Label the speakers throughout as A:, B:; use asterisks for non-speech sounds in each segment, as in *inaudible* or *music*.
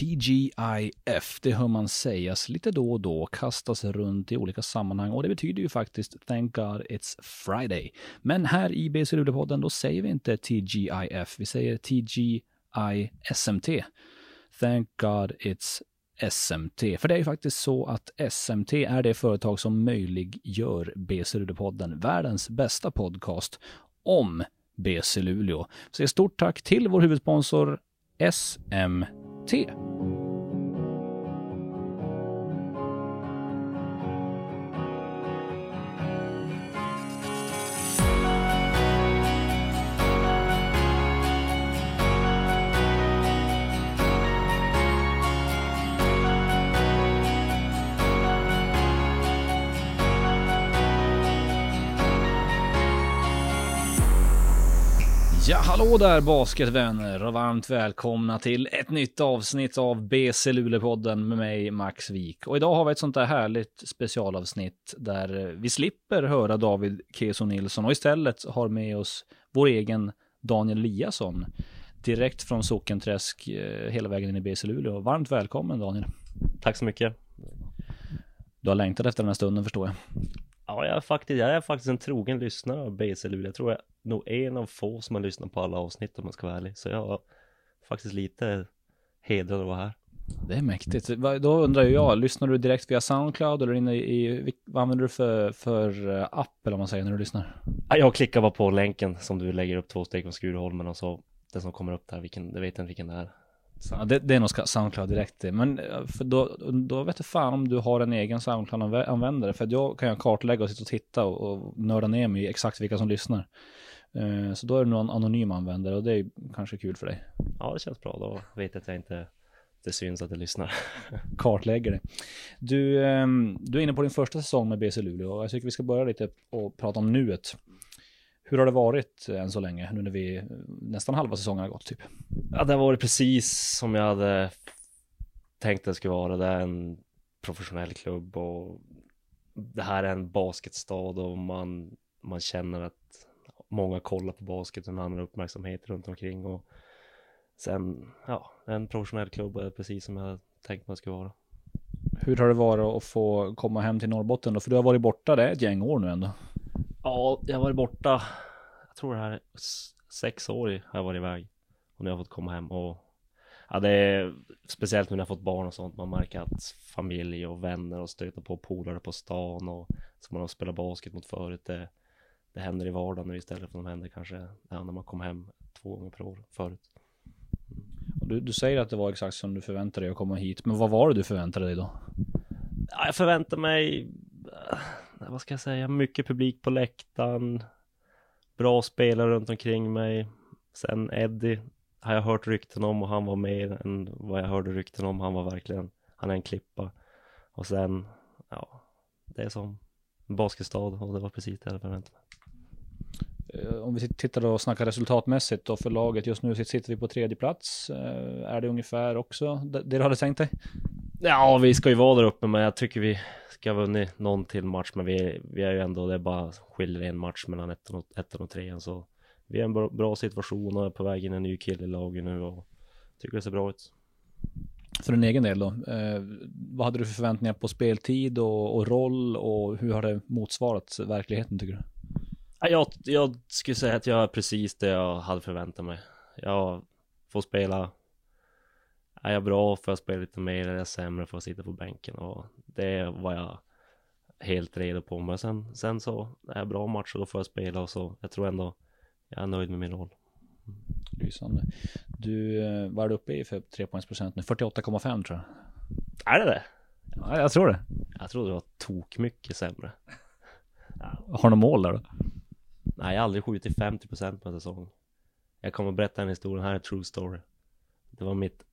A: TGIF, det hör man sägas lite då och då, kastas runt i olika sammanhang och det betyder ju faktiskt Thank God It's Friday. Men här i BC Luleå-podden då säger vi inte TGIF, vi säger TGISMT. Thank God It's SMT. För det är ju faktiskt så att SMT är det företag som möjliggör BC Luleå-podden, världens bästa podcast om BC Luleå. Så stort tack till vår huvudsponsor SMT. Hallå där basketvänner och varmt välkomna till ett nytt avsnitt av BC Luleå-podden med mig Max Wik. Och idag har vi ett sånt där härligt specialavsnitt där vi slipper höra David Keso Nilsson och istället har med oss vår egen Daniel Eliasson direkt från Sockenträsk eh, hela vägen in i BC Luleå. Varmt välkommen Daniel.
B: Tack så mycket.
A: Du har längtat efter den här stunden förstår jag.
B: Ja, jag är faktiskt, jag är faktiskt en trogen lyssnare av BC Luleå. Jag tror jag är nog en av få som har lyssnat på alla avsnitt om man ska vara ärlig. Så jag är faktiskt lite hedrad att vara här.
A: Det är mäktigt. Då undrar jag, lyssnar du direkt via Soundcloud eller inne i, vad använder du för, för eh, app eller vad man säger när du lyssnar?
B: Jag klickar bara på länken som du lägger upp två steg från Skuruholmen och så den som kommer upp där, vilken, det vet jag inte vilken det är.
A: Ja, det, det är nog Soundcloud direkt det. Men eh, för då, då vet jag fan om du har en egen Soundcloud-användare. För jag kan jag kartlägga och sitta och titta och, och nörda ner mig i exakt vilka som lyssnar. Uh, så då är det någon anonym användare och det är kanske kul för dig.
B: Ja, det känns bra. Då vet jag att jag inte det syns att jag lyssnar. *laughs*
A: Kartlägger det. Du, um, du är inne på din första säsong med BC Luleå och jag tycker vi ska börja lite och prata om nuet. Hur har det varit än så länge, nu när vi nästan halva säsongen har gått typ?
B: Ja, det har varit precis som jag hade tänkt det skulle vara. Det är en professionell klubb och det här är en basketstad och man, man känner att många kollar på basket och en annan uppmärksamhet runt omkring och sen, ja, en professionell klubb är precis som jag hade tänkt det skulle vara.
A: Hur har det varit att få komma hem till Norrbotten då? För du har varit borta, det ett gäng år nu ändå.
B: Ja, jag har varit borta, jag tror det här är sex år har jag varit iväg. Och nu har jag fått komma hem och Ja det är speciellt nu när jag fått barn och sånt. Man märker att familj och vänner och stöta på polare på stan och som man har spelat basket mot förut. Det, det händer i vardagen nu istället för att de händer kanske ja, när man kom hem två gånger per år förut.
A: Du, du säger att det var exakt som du förväntade dig att komma hit. Men vad var det du förväntade dig då?
B: Ja, jag förväntade mig Eh, vad ska jag säga, mycket publik på läktaren, bra spelare runt omkring mig. Sen Eddie har jag hört rykten om och han var mer än vad jag hörde rykten om. Han var verkligen, han är en klippa. Och sen, ja, det är som en basketstad och det var precis det jag förväntade mig.
A: Eh, om vi tittar och snackar resultatmässigt då för laget. Just nu sitter vi på tredje plats. Eh, är det ungefär också det du hade tänkt dig?
B: Ja, vi ska ju vara där uppe, men jag tycker vi ska ha vunnit någon till match. Men vi, vi är ju ändå, det är bara skiljer en match mellan ettan och, ettan och trean. Så vi är i en bra, bra, situation och är på väg in en ny kille i laget nu och tycker det ser bra ut.
A: För din egen del då, eh, vad hade du för förväntningar på speltid och, och, roll och hur har det motsvarat verkligheten tycker du?
B: Jag, jag skulle säga att jag är precis det jag hade förväntat mig. Jag får spela är jag bra får jag spela lite mer, är jag sämre får jag sitta på bänken och det var jag helt redo på. Men sen, sen så är jag bra matcher då får jag spela och så jag tror ändå jag är nöjd med min roll.
A: Lysande. Du, eh, vad är du uppe i för trepoängsprocent nu? 48,5 tror
B: jag. Är det det?
A: Ja, jag tror det.
B: Jag trodde det var tok mycket sämre.
A: Ja. Har du mål där då?
B: Nej, jag har aldrig skjutit 50% på en säsong. Jag kommer att berätta en historia, här är true story. Det var mitt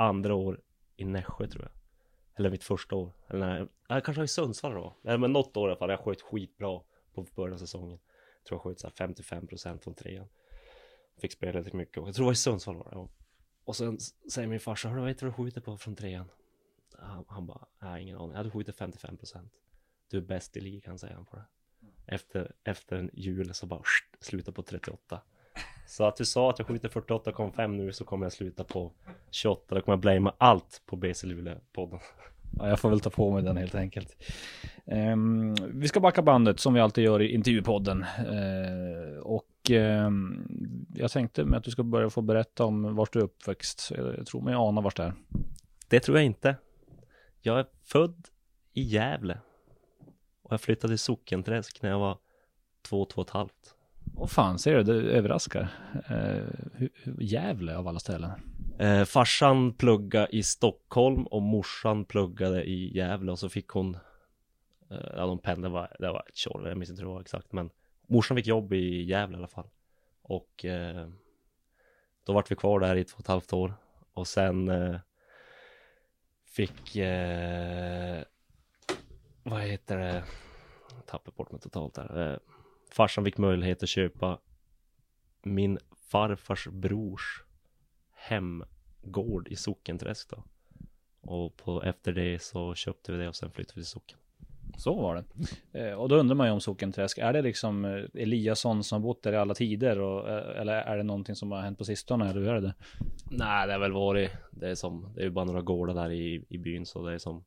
B: andra år i Nässjö tror jag. Eller mitt första år. Eller nej, jag kanske var i Sundsvall då. Eller men något år i alla fall. Jag sköt skitbra på början av säsongen. Jag tror jag sköt såhär 55 procent från trean. Fick spela lite mycket. Jag tror det var i Sundsvall var det. Och sen säger min farsa, hörru vad heter du du skjuter på från trean? Han, han bara, jag har ingen aning. Jag hade skjutit 55 procent. Du är bäst i ligan säger han på det. Efter, efter en jul så bara sluta på 38. Så att du sa att jag skjuter 48,5 nu så kommer jag sluta på 28. Då kommer jag blamea allt på BC Luleå-podden.
A: Ja, jag får väl ta på mig den helt enkelt. Um, vi ska backa bandet som vi alltid gör i intervjupodden. Uh, och um, jag tänkte med att du ska börja få berätta om vart du är uppväxt. Jag tror mig ana vart det är.
B: Det tror jag inte. Jag är född i Gävle. Och jag flyttade till Sockenträsk när jag var två, två och ett halvt.
A: Och fan, ser du? Det överraskar. Uh, Gävle av alla ställen.
B: Eh, farsan pluggade i Stockholm och morsan pluggade i Gävle och så fick hon eh, Ja de pendlade, var, det var ett tjorv, jag minns inte hur det var exakt men Morsan fick jobb i Gävle i alla fall Och eh, Då vart vi kvar där i två och ett halvt år Och sen eh, Fick eh, Vad heter det Tappade bort mig totalt där eh, Farsan fick möjlighet att köpa Min farfars brors hemgård i Sockenträsk då. Och på, efter det så köpte vi det och sen flyttade vi till socken.
A: Så var det. Eh, och då undrar man ju om Sockenträsk, är det liksom eh, Eliasson som bott där i alla tider? Och, eh, eller är det någonting som har hänt på sistone? Eller hur är det?
B: Nej, det har väl varit, det är som, det är ju bara några gårdar där i, i byn så det är som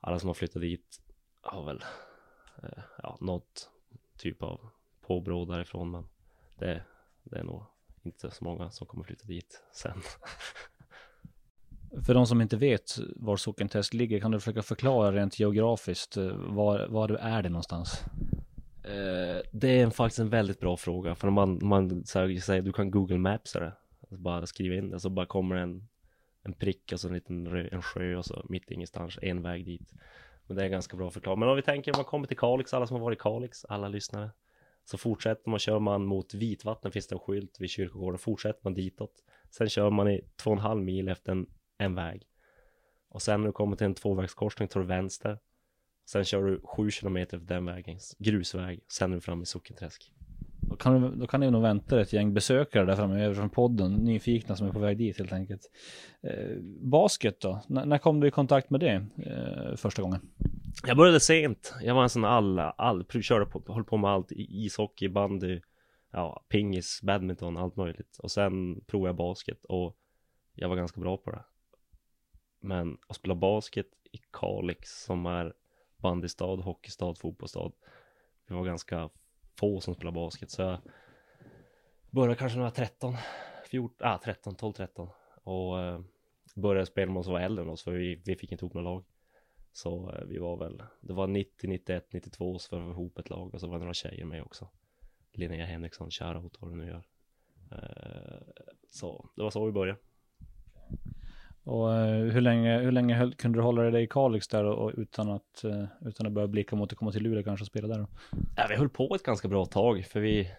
B: alla som har flyttat dit har väl, eh, ja, något typ av påbrå därifrån men det, det är nog inte så många som kommer flytta dit sen.
A: För de som inte vet var Sockenträsk ligger, kan du försöka förklara rent geografiskt eh, var, var är det någonstans?
B: Eh, det är faktiskt en väldigt bra fråga för man, man säger du kan google maps det alltså bara skriva in det så bara kommer en en prick och så en liten rö, en sjö och så mitt ingenstans en väg dit. Men det är ganska bra förklarat. Men om vi tänker om man kommer till Kalix, alla som har varit i Kalix, alla lyssnare. Så fortsätter man, kör man mot Vitvatten finns det en skylt vid kyrkogården, fortsätter man ditåt. Sen kör man i två och en halv mil efter en, en väg. Och sen när du kommer till en tvåvägskorsning tar du vänster. Sen kör du sju kilometer efter den vägen, grusväg. Sen är du framme i Sockenträsk.
A: Då kan, du, då kan ni nog vänta ett gäng besökare där framöver från podden, nyfikna som är på väg dit helt enkelt. Eh, basket då? N när kom du i kontakt med det eh, första gången?
B: Jag började sent. Jag var en sån alla, all, körde på, höll på med allt. Ishockey, bandy, ja, pingis, badminton, allt möjligt. Och sen provade jag basket och jag var ganska bra på det. Men att spela basket i Kalix som är bandystad, hockeystad, fotbollsstad. Vi var ganska få som spelade basket så jag började kanske när jag var 13, 14, ah 13, 12, 13 och eh, började spela med oss som var äldre än oss för vi, vi fick inte ihop några lag. Så eh, vi var väl, det var 90, 91, 92 så för vi ihop ett lag och så var det några tjejer med också. Linnea Henriksson, shoutout vad du nu gör. Eh, så det var så vi började.
A: Och eh, hur länge, hur länge höll, kunde du hålla dig i Kalix där och, och utan, att, utan att börja blicka mot att komma till Luleå kanske och spela där då?
B: Ja, vi höll på ett ganska bra tag för vi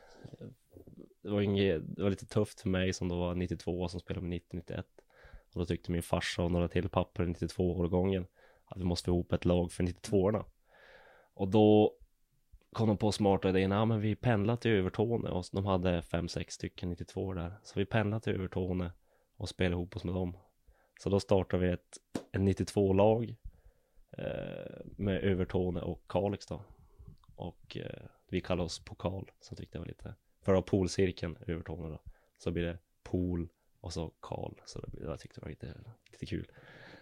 B: det var, inget, det var lite tufft för mig som då var 92 som spelade med 90-91 och då tyckte min farsa och några till papper 92 årgången att vi måste få ihop ett lag för 92orna och då kom de på smarta idén, ja men vi pendlade till Övertorneå. Och de hade 5-6 stycken 92 där. Så vi pendlade till Övertorneå och spelade ihop oss med dem. Så då startade vi ett, ett 92-lag eh, med Övertorneå och Kalix då. Och eh, vi kallar oss Pokal, så tyckte det var lite, för att ha polcirkeln Övertorneå då. Så blir det pol och så Karl, så det, jag tyckte det var lite, lite kul.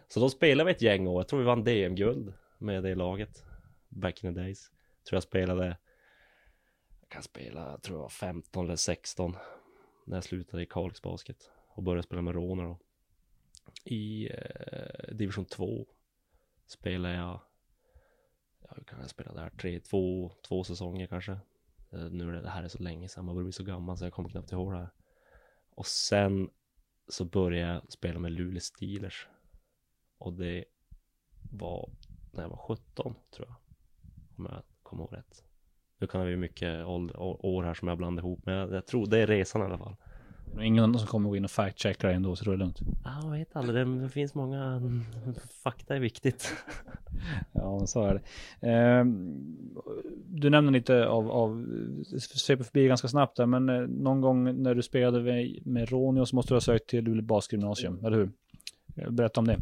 B: Så då spelade vi ett gäng år, jag tror vi vann DM-guld med det laget. Back in the days. Tror jag spelade, jag kan spela, jag tror jag var 15 eller 16 när jag slutade i Kalix basket och började spela med Råner då i eh, division 2 spelade jag ja, hur kan jag spela där? Tre, två, två säsonger kanske eh, nu är det, det här är så länge sedan, man börjar bli så gammal så jag kommer knappt ihåg det här och sen så började jag spela med Luleå Steelers och det var när jag var 17 tror jag om jag kommer ihåg rätt nu kan det ju mycket ålder, år här som jag blandar ihop men jag, jag tror det är resan i alla fall
A: Ingen som kommer gå in och fact-checka ändå, så det är lugnt.
B: Ja, jag vet aldrig. Det finns många... Fakta är viktigt. *laughs*
A: ja, så är det. Eh, du nämner lite av, av sveper förbi ganska snabbt där, men eh, någon gång när du spelade med, med Ronio så måste du ha sökt till Luleå Basgymnasium, eller hur? Berätta om det.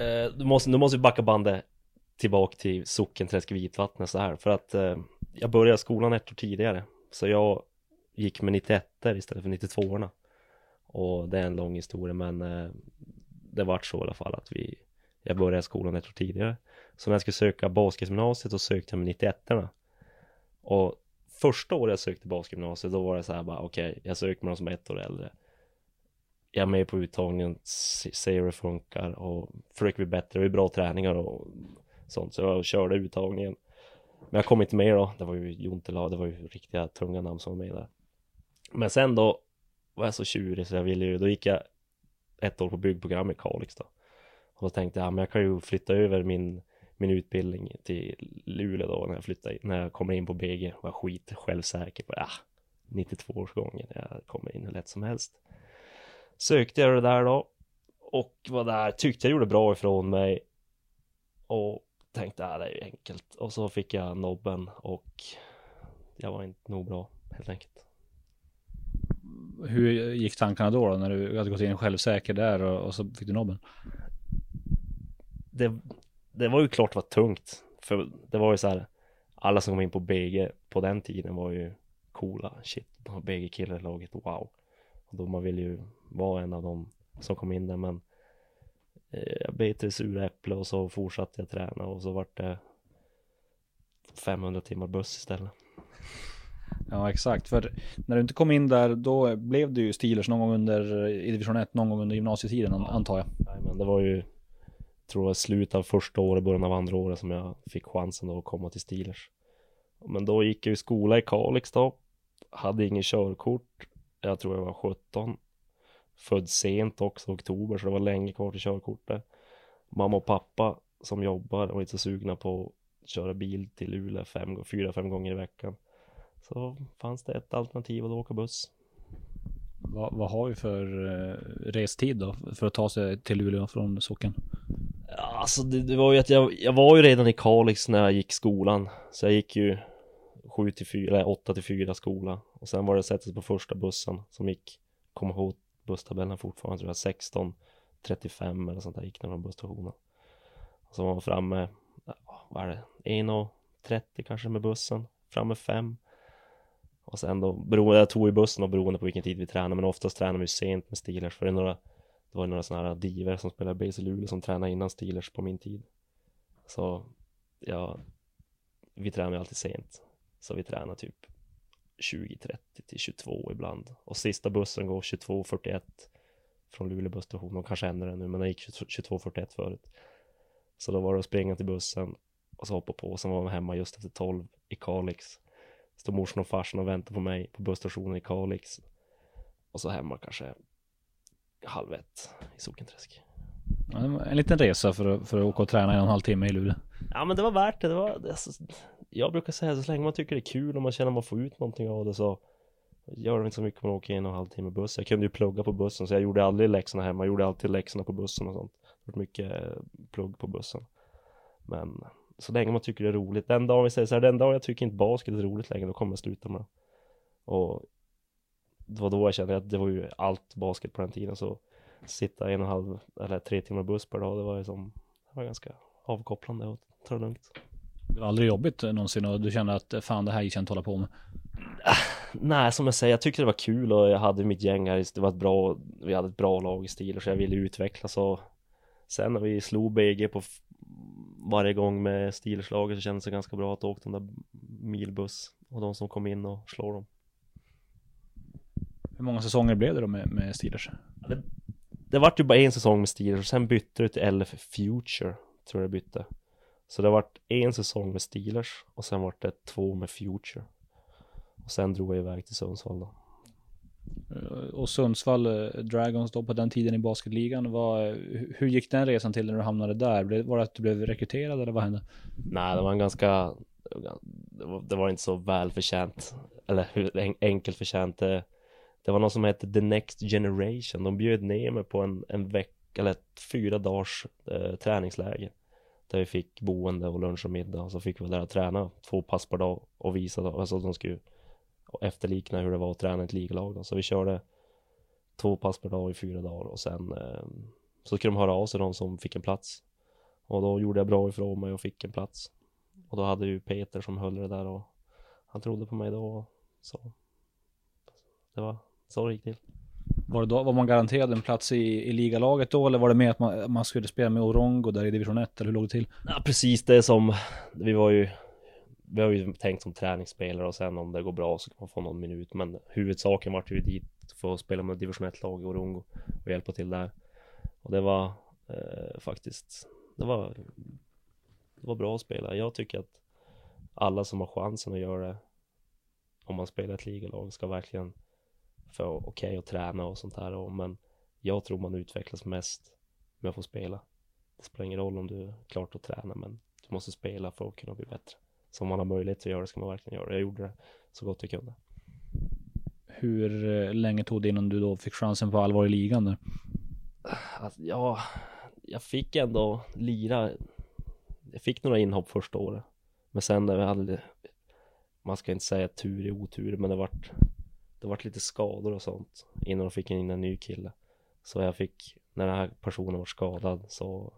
B: Eh, du, måste, du måste backa bandet tillbaka till Sockenträsk, Vitvattnet så här, för att eh, jag började skolan ett år tidigare, så jag gick med 91 istället för 92orna. Och det är en lång historia men eh, det vart så i alla fall att vi jag började skolan ett år tidigare. Så när jag skulle söka basketgymnasiet så sökte jag med 91 erna Och första året jag sökte basketgymnasiet då var det så här bara okej, okay, jag söker med de som är ett år äldre. Jag är med på uttagningen, ser hur det funkar och försöker bli bättre, det är bra träningar och sånt. Så jag körde uttagningen. Men jag kom inte med då, det var ju Jontelag, det var ju riktiga tunga namn som var med där. Men sen då var jag så tjurig så jag ville ju, då gick jag ett år på byggprogram i Kalix då. Och då tänkte jag, men jag kan ju flytta över min, min utbildning till Luleå då när jag flyttar när jag kommer in på BG. Var skit självsäker på, ah, ja, 92 årsgången, jag kommer in hur lätt som helst. Sökte jag det där då och var där, tyckte jag gjorde bra ifrån mig och tänkte, ja det är ju enkelt. Och så fick jag nobben och jag var inte nog bra helt enkelt
A: hur gick tankarna då, då när du hade gått in självsäker där och, och så fick du nobben?
B: Det, det var ju klart det var tungt. För det var ju så här, alla som kom in på BG på den tiden var ju coola. Shit, BG-killar i laget, wow. Då man vill ju vara en av dem som kom in där men eh, jag bet i sura äpple och så fortsatte jag träna och så vart det 500 timmar buss istället.
A: Ja, exakt. För när du inte kom in där, då blev du ju Steelers någon gång under i division 1, någon gång under gymnasietiden ja. antar jag.
B: Nej, men det var ju, tror jag, slutet av första året, början av andra året som jag fick chansen då att komma till Steelers. Men då gick jag i skola i Kalix då, hade ingen körkort, jag tror jag var 17. Född sent också, oktober, så det var länge kvar till körkortet. Mamma och pappa som jobbar och inte så sugna på att köra bil till Luleå fem, fyra, fem gånger i veckan. Så fanns det ett alternativ att åka buss.
A: Vad, vad har vi för eh, restid då för att ta sig till Luleå från socken?
B: Alltså det, det, var ju att jag, jag var ju redan i Kalix när jag gick skolan. Så jag gick ju 7 till 4, eller 8 till 4 skola. Och sen var det att sätta sig på första bussen som gick, kom ihåg busstabellen fortfarande tror jag, 16 35 eller sånt där gick den från busstationen. Och så var man framme, vad är det, 1.30 kanske med bussen, framme 5. Och sen då, beroende, jag tog ju bussen och beroende på vilken tid vi tränade Men oftast tränar vi sent med Steelers För det, är några, det var några sådana här diver som spelade base i Luleå som tränade innan Steelers på min tid Så ja Vi tränade ju alltid sent så vi tränar typ 20.30 till 22 ibland Och sista bussen går 22.41 Från Luleå busstation, och kanske ändrar det nu men den gick 22.41 förut Så då var det att springa till bussen Och så hoppa på, och sen var man hemma just efter 12 i Kalix Står morsan och farsan och väntar på mig på busstationen i Kalix. Och så hemma kanske halv ett i Sokenträsk.
A: En liten resa för att, för att åka och träna i en halvtimme i Luleå.
B: Ja men det var värt det. det, var, alltså, jag brukar säga så länge man tycker det är kul och man känner att man får ut någonting av det så gör det inte så mycket om man åker en och en halv timme buss. Jag kunde ju plugga på bussen så jag gjorde aldrig läxorna hemma. Jag gjorde alltid läxorna på bussen och sånt. Det var mycket eh, plugg på bussen. Men så länge man tycker det är roligt. Den dagen vi säger så här, den dagen jag tycker inte basket är roligt längre, då kommer jag sluta med det. Och det var då jag kände att det var ju allt basket på den tiden, så sitta en och en halv eller tre timmar buss per dag, det var ju som, det var ganska avkopplande och ta det lugnt.
A: Det var aldrig jobbigt någonsin och du kände att fan det här gick jag inte hålla på med?
B: Nej, som jag säger, jag tyckte det var kul och jag hade mitt gäng här, det var ett bra, vi hade ett bra lag i stil och så jag ville utvecklas och sen när vi slog BG på varje gång med Steelers-laget så kändes det ganska bra att åka den där milbuss och de som kom in och slår dem.
A: Hur många säsonger blev det då med, med Steelers?
B: Det, det vart ju bara en säsong med Steelers och sen bytte det till LF Future, tror jag bytte. Så det vart en säsong med Steelers och sen vart det två med Future. Och sen drog jag iväg till Sundsvall då.
A: Eh, och Sundsvall eh, Dragons då på den tiden i basketligan. Var, hur gick den resan till när du hamnade där? Var det att du blev rekryterad eller vad hände?
B: Nej, det var en ganska, det var, det var inte så välförtjänt, eller hur enkelt förtjänt. Det, det var något som hette The Next Generation. De bjöd ner mig på en, en vecka, eller ett fyra dagars eh, träningsläger. Där vi fick boende och lunch och middag och så fick vi där träna två pass per dag och visa då, alltså de skulle efterlikna hur det var att träna ett liglag Så vi körde två pass per dag i fyra dagar och sen eh, så skulle de höra av sig de som fick en plats. Och då gjorde jag bra ifrån mig och fick en plats. Och då hade ju Peter som höll det där och han trodde på mig då. Så det var så det gick till.
A: Var, det då, var man garanterad en plats i, i ligalaget då eller var det mer att man, man skulle spela med Orongo där i division 1 eller hur låg det till?
B: Ja precis, det som, vi var ju Vi har ju tänkt som träningsspelare och sen om det går bra så kan man få någon minut Men huvudsaken var ju dit för att spela med division 1 lag i Orongo och hjälpa till där Och det var eh, faktiskt Det var Det var bra att spela, jag tycker att Alla som har chansen att göra det Om man spelar ett ligalag ska verkligen Få okej okay att träna och sånt här och, men Jag tror man utvecklas mest med att få spela. Det spelar ingen roll om du är klart att träna men du måste spela för att kunna bli bättre. Så om man har möjlighet att göra det ska man verkligen göra det. Jag gjorde det så gott jag kunde.
A: Hur eh, länge tog det innan du då fick chansen på allvar i ligan? Där?
B: Alltså, ja, jag fick ändå lira. Jag fick några inhopp första året. Men sen när vi hade Man ska inte säga tur i otur men det vart Det vart lite skador och sånt Innan de fick in en ny kille Så jag fick När den här personen var skadad så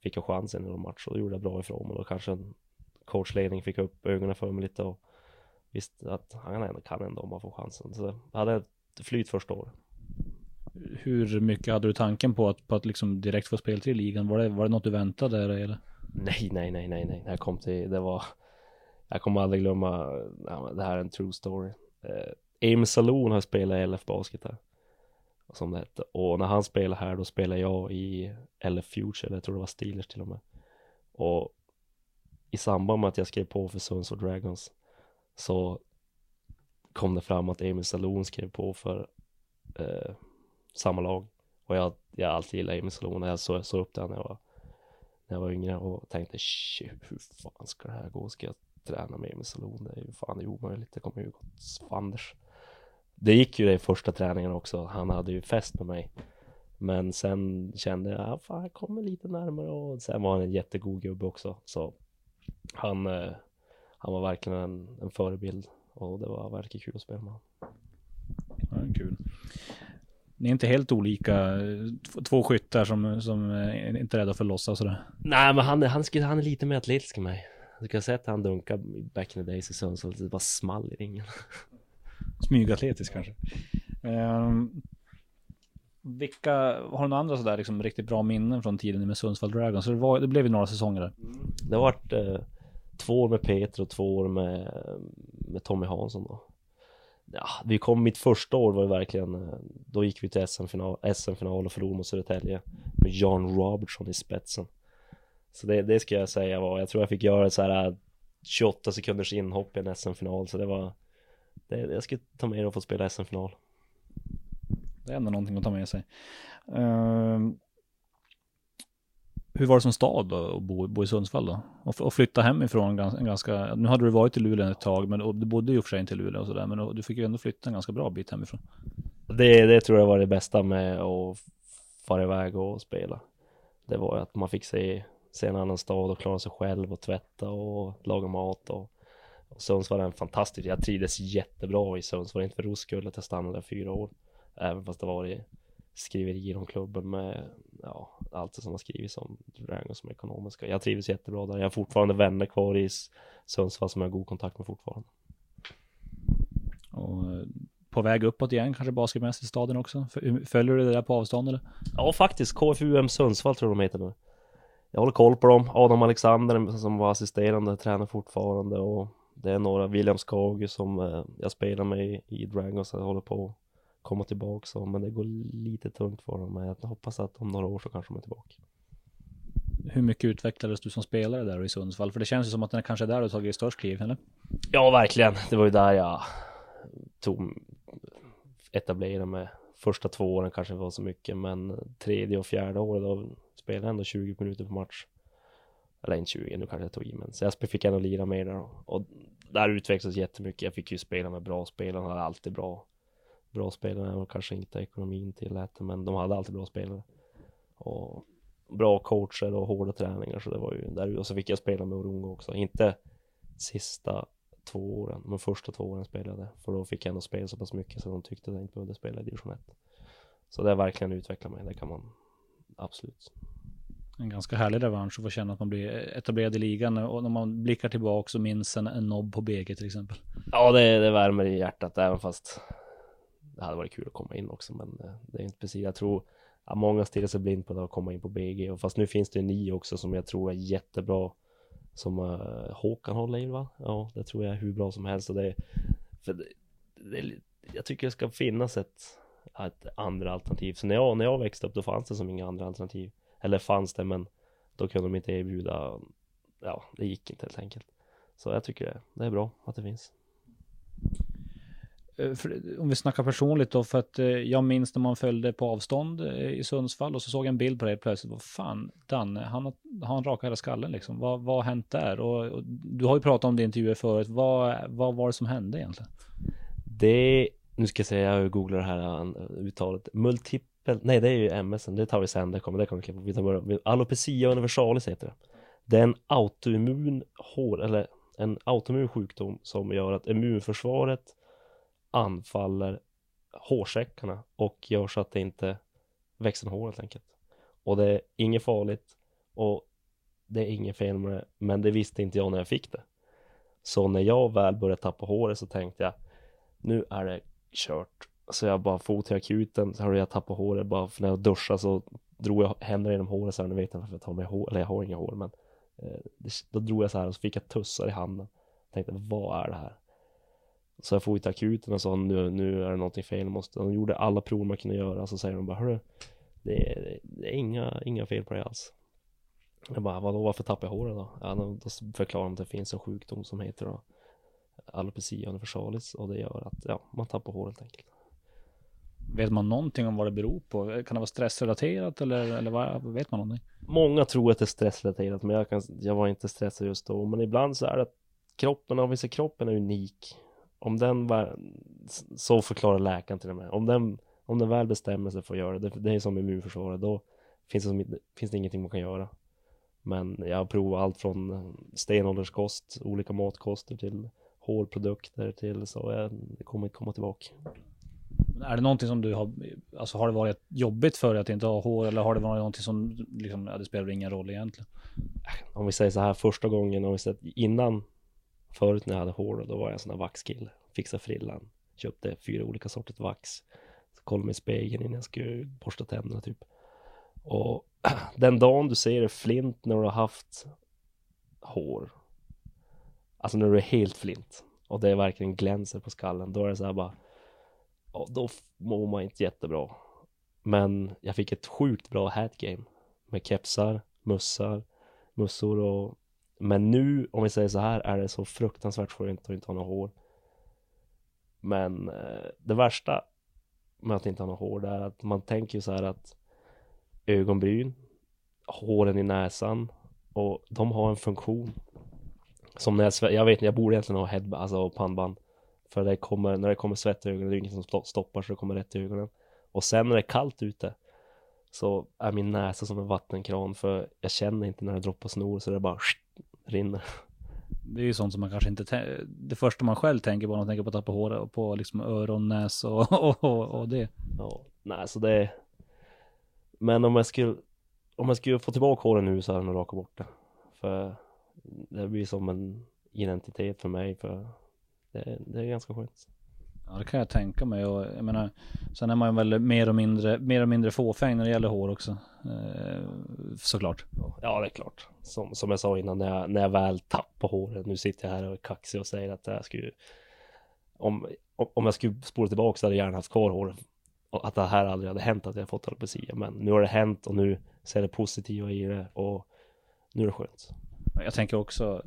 B: Fick jag chansen i någon match och då gjorde jag bra ifrån mig och då kanske coachledning fick upp ögonen för mig lite och Visste att han ändå kan ändå om man får chansen så jag hade ett flyt första året
A: hur mycket hade du tanken på att, på att liksom direkt få speltid i ligan? Var det, var det något du väntade dig eller?
B: Nej, nej, nej, nej, nej. Jag kom till, det var Jag kommer aldrig glömma Det här är en true story eh, Aim Saloon har spelat i LF Basket här Som det hette Och när han spelade här då spelade jag i LF Future Jag tror det var Steelers till och med Och I samband med att jag skrev på för Sundsvall Dragons Så Kom det fram att Emil Saloon skrev på för eh, samma lag. Och jag, jag alltid gillat Emil Salon. Jag såg, såg upp det när jag var när jag var yngre och tänkte shit, hur fan ska det här gå? Ska jag träna med Emil Salon? Det är ju fan omöjligt. Det kommer ju gå fanders. Det gick ju det i första träningen också. Han hade ju fest med mig. Men sen kände jag, ja, fan jag kommer lite närmare och sen var han en jättegod gubbe också. Så han, eh, han var verkligen en, en förebild och det var verkligen kul att spela med honom.
A: Ja, kul. Ni är inte helt olika, två skyttar som, som är inte är rädda för att lossa sådär.
B: Nej men han, han, han, han är lite mer atletisk än mig. Du kan säga att han dunkar back in the days i Sundsvall, det bara small i ringen. *laughs*
A: Smygatletisk kanske. Um, vilka, har du några andra sådär liksom riktigt bra minnen från tiden med Sundsvall Dragons? Så det, var, det blev ju några säsonger där.
B: Det har varit eh, två år med Peter och två år med, med Tommy Hansson då ja, vi kom, mitt första år var ju verkligen, eh, då gick vi till SM-final, SM-final och förlorade mot Södertälje med John Robertson i spetsen. Så det, det ska jag säga var, jag tror jag fick göra så här eh, 28 sekunders inhopp i en SM-final, så det var, det, jag ska ta med det och få spela SM-final.
A: Det är ändå någonting att ta med sig. Uh, hur var det som stad då, att bo, bo i Sundsvall då? Och, och flytta hemifrån ganska, ganska, nu hade du varit i Luleå ett tag, men och du bodde ju för sig inte i Luleå och sådär, men du fick ju ändå flytta en ganska bra bit hemifrån.
B: Det, det tror jag var det bästa med att fara iväg och spela. Det var att man fick se, se en annan stad och klara sig själv och tvätta och laga mat och, och Sundsvall är en fantastisk, jag trivdes jättebra i Sundsvall, inte för ros skull att jag stannade där fyra år. Även fast det var i skriverier om klubben med ja, allt som har skrivits om Dragons som ekonomiska. Jag trivs jättebra där. Jag har fortfarande vänner kvar i Sundsvall som jag har god kontakt med fortfarande.
A: Och eh, på väg uppåt igen kanske basketmässigt i staden också? Följer du det där på avstånd eller?
B: Ja faktiskt, KFUM Sundsvall tror jag de heter nu. Jag håller koll på dem. Adam Alexander som var assisterande tränar fortfarande och det är några William Skage som eh, jag spelar med i Dragons. Jag håller på komma tillbaka så, men det går lite tungt för dem. Men jag hoppas att om några år så kanske de är tillbaka.
A: Hur mycket utvecklades du som spelare där i Sundsvall? För det känns ju som att det kanske är där du tagit störst kliv, eller?
B: Ja, verkligen. Det var ju där jag tog etablerade mig. Första två åren kanske var så mycket, men tredje och fjärde året då spelade jag ändå 20 minuter per match. Eller inte 20, nu kanske jag tog i, men så jag fick ändå lira mer där och där utvecklades jättemycket. Jag fick ju spela med bra spelare, hade alltid bra bra spelare och kanske inte ekonomin tillät det, men de hade alltid bra spelare. Och bra coacher och hårda träningar, så det var ju där. Och så fick jag spela med Orungo också. Inte sista två åren, men första två åren spelade för då fick jag ändå spela så pass mycket så de tyckte att jag inte behövde spela i division 1. Så det har verkligen utvecklat mig, det kan man absolut.
A: En ganska härlig revansch att få känna att man blir etablerad i ligan och när man blickar tillbaka och minns en, en nobb på BG till exempel.
B: Ja, det, det värmer i hjärtat även fast det hade varit kul att komma in också men eh, det är inte precis, jag tror att många stirrar sig blind på det att komma in på BG och fast nu finns det ni också som jag tror är jättebra som uh, Håkan håller i va? Ja, det tror jag är hur bra som helst och det, för det, det, jag tycker det ska finnas ett, ett andra alternativ. Så när jag, när jag växte upp då fanns det som inga andra alternativ. Eller fanns det men då kunde de inte erbjuda, ja det gick inte helt enkelt. Så jag tycker det, är bra att det finns.
A: Eh, för, om vi snackar personligt då, för att eh, jag minns när man följde på avstånd eh, i Sundsvall och så såg jag en bild på dig plötsligt. Vad fan, Danne, han har, han rakat hela skallen liksom. Vad, vad har hänt där? Och, och, du har ju pratat om det i intervjuer förut. Vad, vad var det som hände egentligen?
B: Det, nu ska jag säga, jag googlar det här uttalet. Multipel, nej det är ju MS, det tar vi sen, det kommer, det kommer vi klippa. Vi tar bara, alopecia universalis heter det. Det är en autoimmun hår, eller en autoimmun sjukdom som gör att immunförsvaret anfaller hårsäckarna och gör så att det inte växer hår helt enkelt. Och det är inget farligt och det är inget fel med det, men det visste inte jag när jag fick det. Så när jag väl började tappa håret så tänkte jag nu är det kört. Så jag bara for till akuten, så hade jag tappat håret bara för när jag duschade så drog jag händerna genom håret så här, nu vet jag varför jag tar mig hår, eller jag har inga hår men eh, då drog jag så här och så fick jag tussar i handen. Tänkte vad är det här? Så jag får till akuten och sa nu, nu är det någonting fel, måste, de gjorde alla prover man kunde göra, så säger de bara hörru, det är, det är inga, inga fel på det alls. Jag bara, vadå, varför tappar jag håret då? Ja, då, då förklarar de att det finns en sjukdom som heter då alopecia universalis och det gör att, ja, man tappar hår helt enkelt.
A: Vet man någonting om vad det beror på? Kan det vara stressrelaterat eller, eller vad, vet man någonting?
B: Många tror att det är stressrelaterat, men jag, kan, jag var inte stressad just då. Men ibland så är det att kroppen, om vi ser kroppen är unik om den var, så förklarar läkaren till och med, om den, om den väl bestämmer sig för att göra det, det, är som immunförsvaret, då finns det, som, finns det ingenting man kan göra. Men jag har provat allt från stenålderskost, olika matkoster till hårprodukter till så jag, det kommer inte komma tillbaka.
A: Är det någonting som du har, alltså har det varit jobbigt för dig att inte ha hår eller har det varit någonting som liksom, ja, det spelar ingen roll egentligen?
B: Om vi säger så här första gången, om vi säger innan Förut när jag hade hår då var jag en sån här vaxkille. Fixade frillan. Köpte fyra olika sorters vax. Så kollade mig i spegeln innan jag skulle borsta tänderna typ. Och *clears throat* den dagen du ser flint när du har haft hår. Alltså när du är helt flint. Och det verkligen glänser på skallen. Då är det så här bara. Och då mår man inte jättebra. Men jag fick ett sjukt bra hat game. Med kepsar, mussar, mussor och men nu, om vi säger så här, är det så fruktansvärt skönt att inte ha något hår. Men eh, det värsta med att inte ha något hår, det är att man tänker så här att ögonbryn, håren i näsan och de har en funktion. Som när jag, jag vet jag borde egentligen ha head, alltså pannband. För det kommer, när det kommer svett i ögonen, det är inget som stoppar så det kommer rätt i ögonen. Och sen när det är kallt ute så är min näsa som en vattenkran för jag känner inte när det droppar snor så det bara *laughs* rinner.
A: Det är ju sånt som man kanske inte Det första man själv tänker på när man tänker på att tappa hår och på liksom öron, näs och, *laughs* och, och, och det.
B: Ja, nej så det är Men om jag skulle Om jag skulle få tillbaka håren nu så hade jag nog rakat bort det. För det blir som en identitet för mig för det, det är ganska skönt.
A: Ja det kan jag tänka mig. Och jag menar Sen är man väl mer och mindre, mer och mindre fåfäng när det gäller hår också. Eh, Såklart.
B: Ja det är klart. Som, som jag sa innan när jag, när jag väl tappar håret Nu sitter jag här och är kaxig och säger att jag skulle Om, om jag skulle spola tillbaka så hade jag gärna haft kvar håret. Att det här aldrig hade hänt att jag fått alopecia. Men nu har det hänt och nu ser det positiva i det och Nu är det skönt.
A: Jag tänker också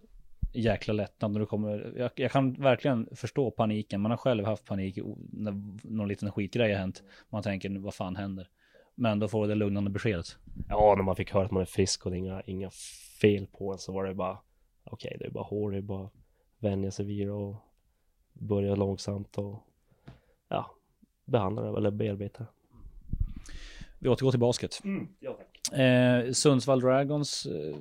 A: jäkla lättnad när du kommer. Jag, jag, kan verkligen förstå paniken. Man har själv haft panik när någon liten skitgrej har hänt. Man tänker vad fan händer? Men då får du det lugnande beskedet.
B: Ja, när man fick höra att man är frisk och det är inga, inga fel på en så var det bara okej, okay, det är bara hår, det är bara vänja sig vid och börja långsamt och ja, behandla det eller bearbeta.
A: Vi återgår till basket.
B: Mm, ja.
A: Eh, Sundsvall Dragons eh,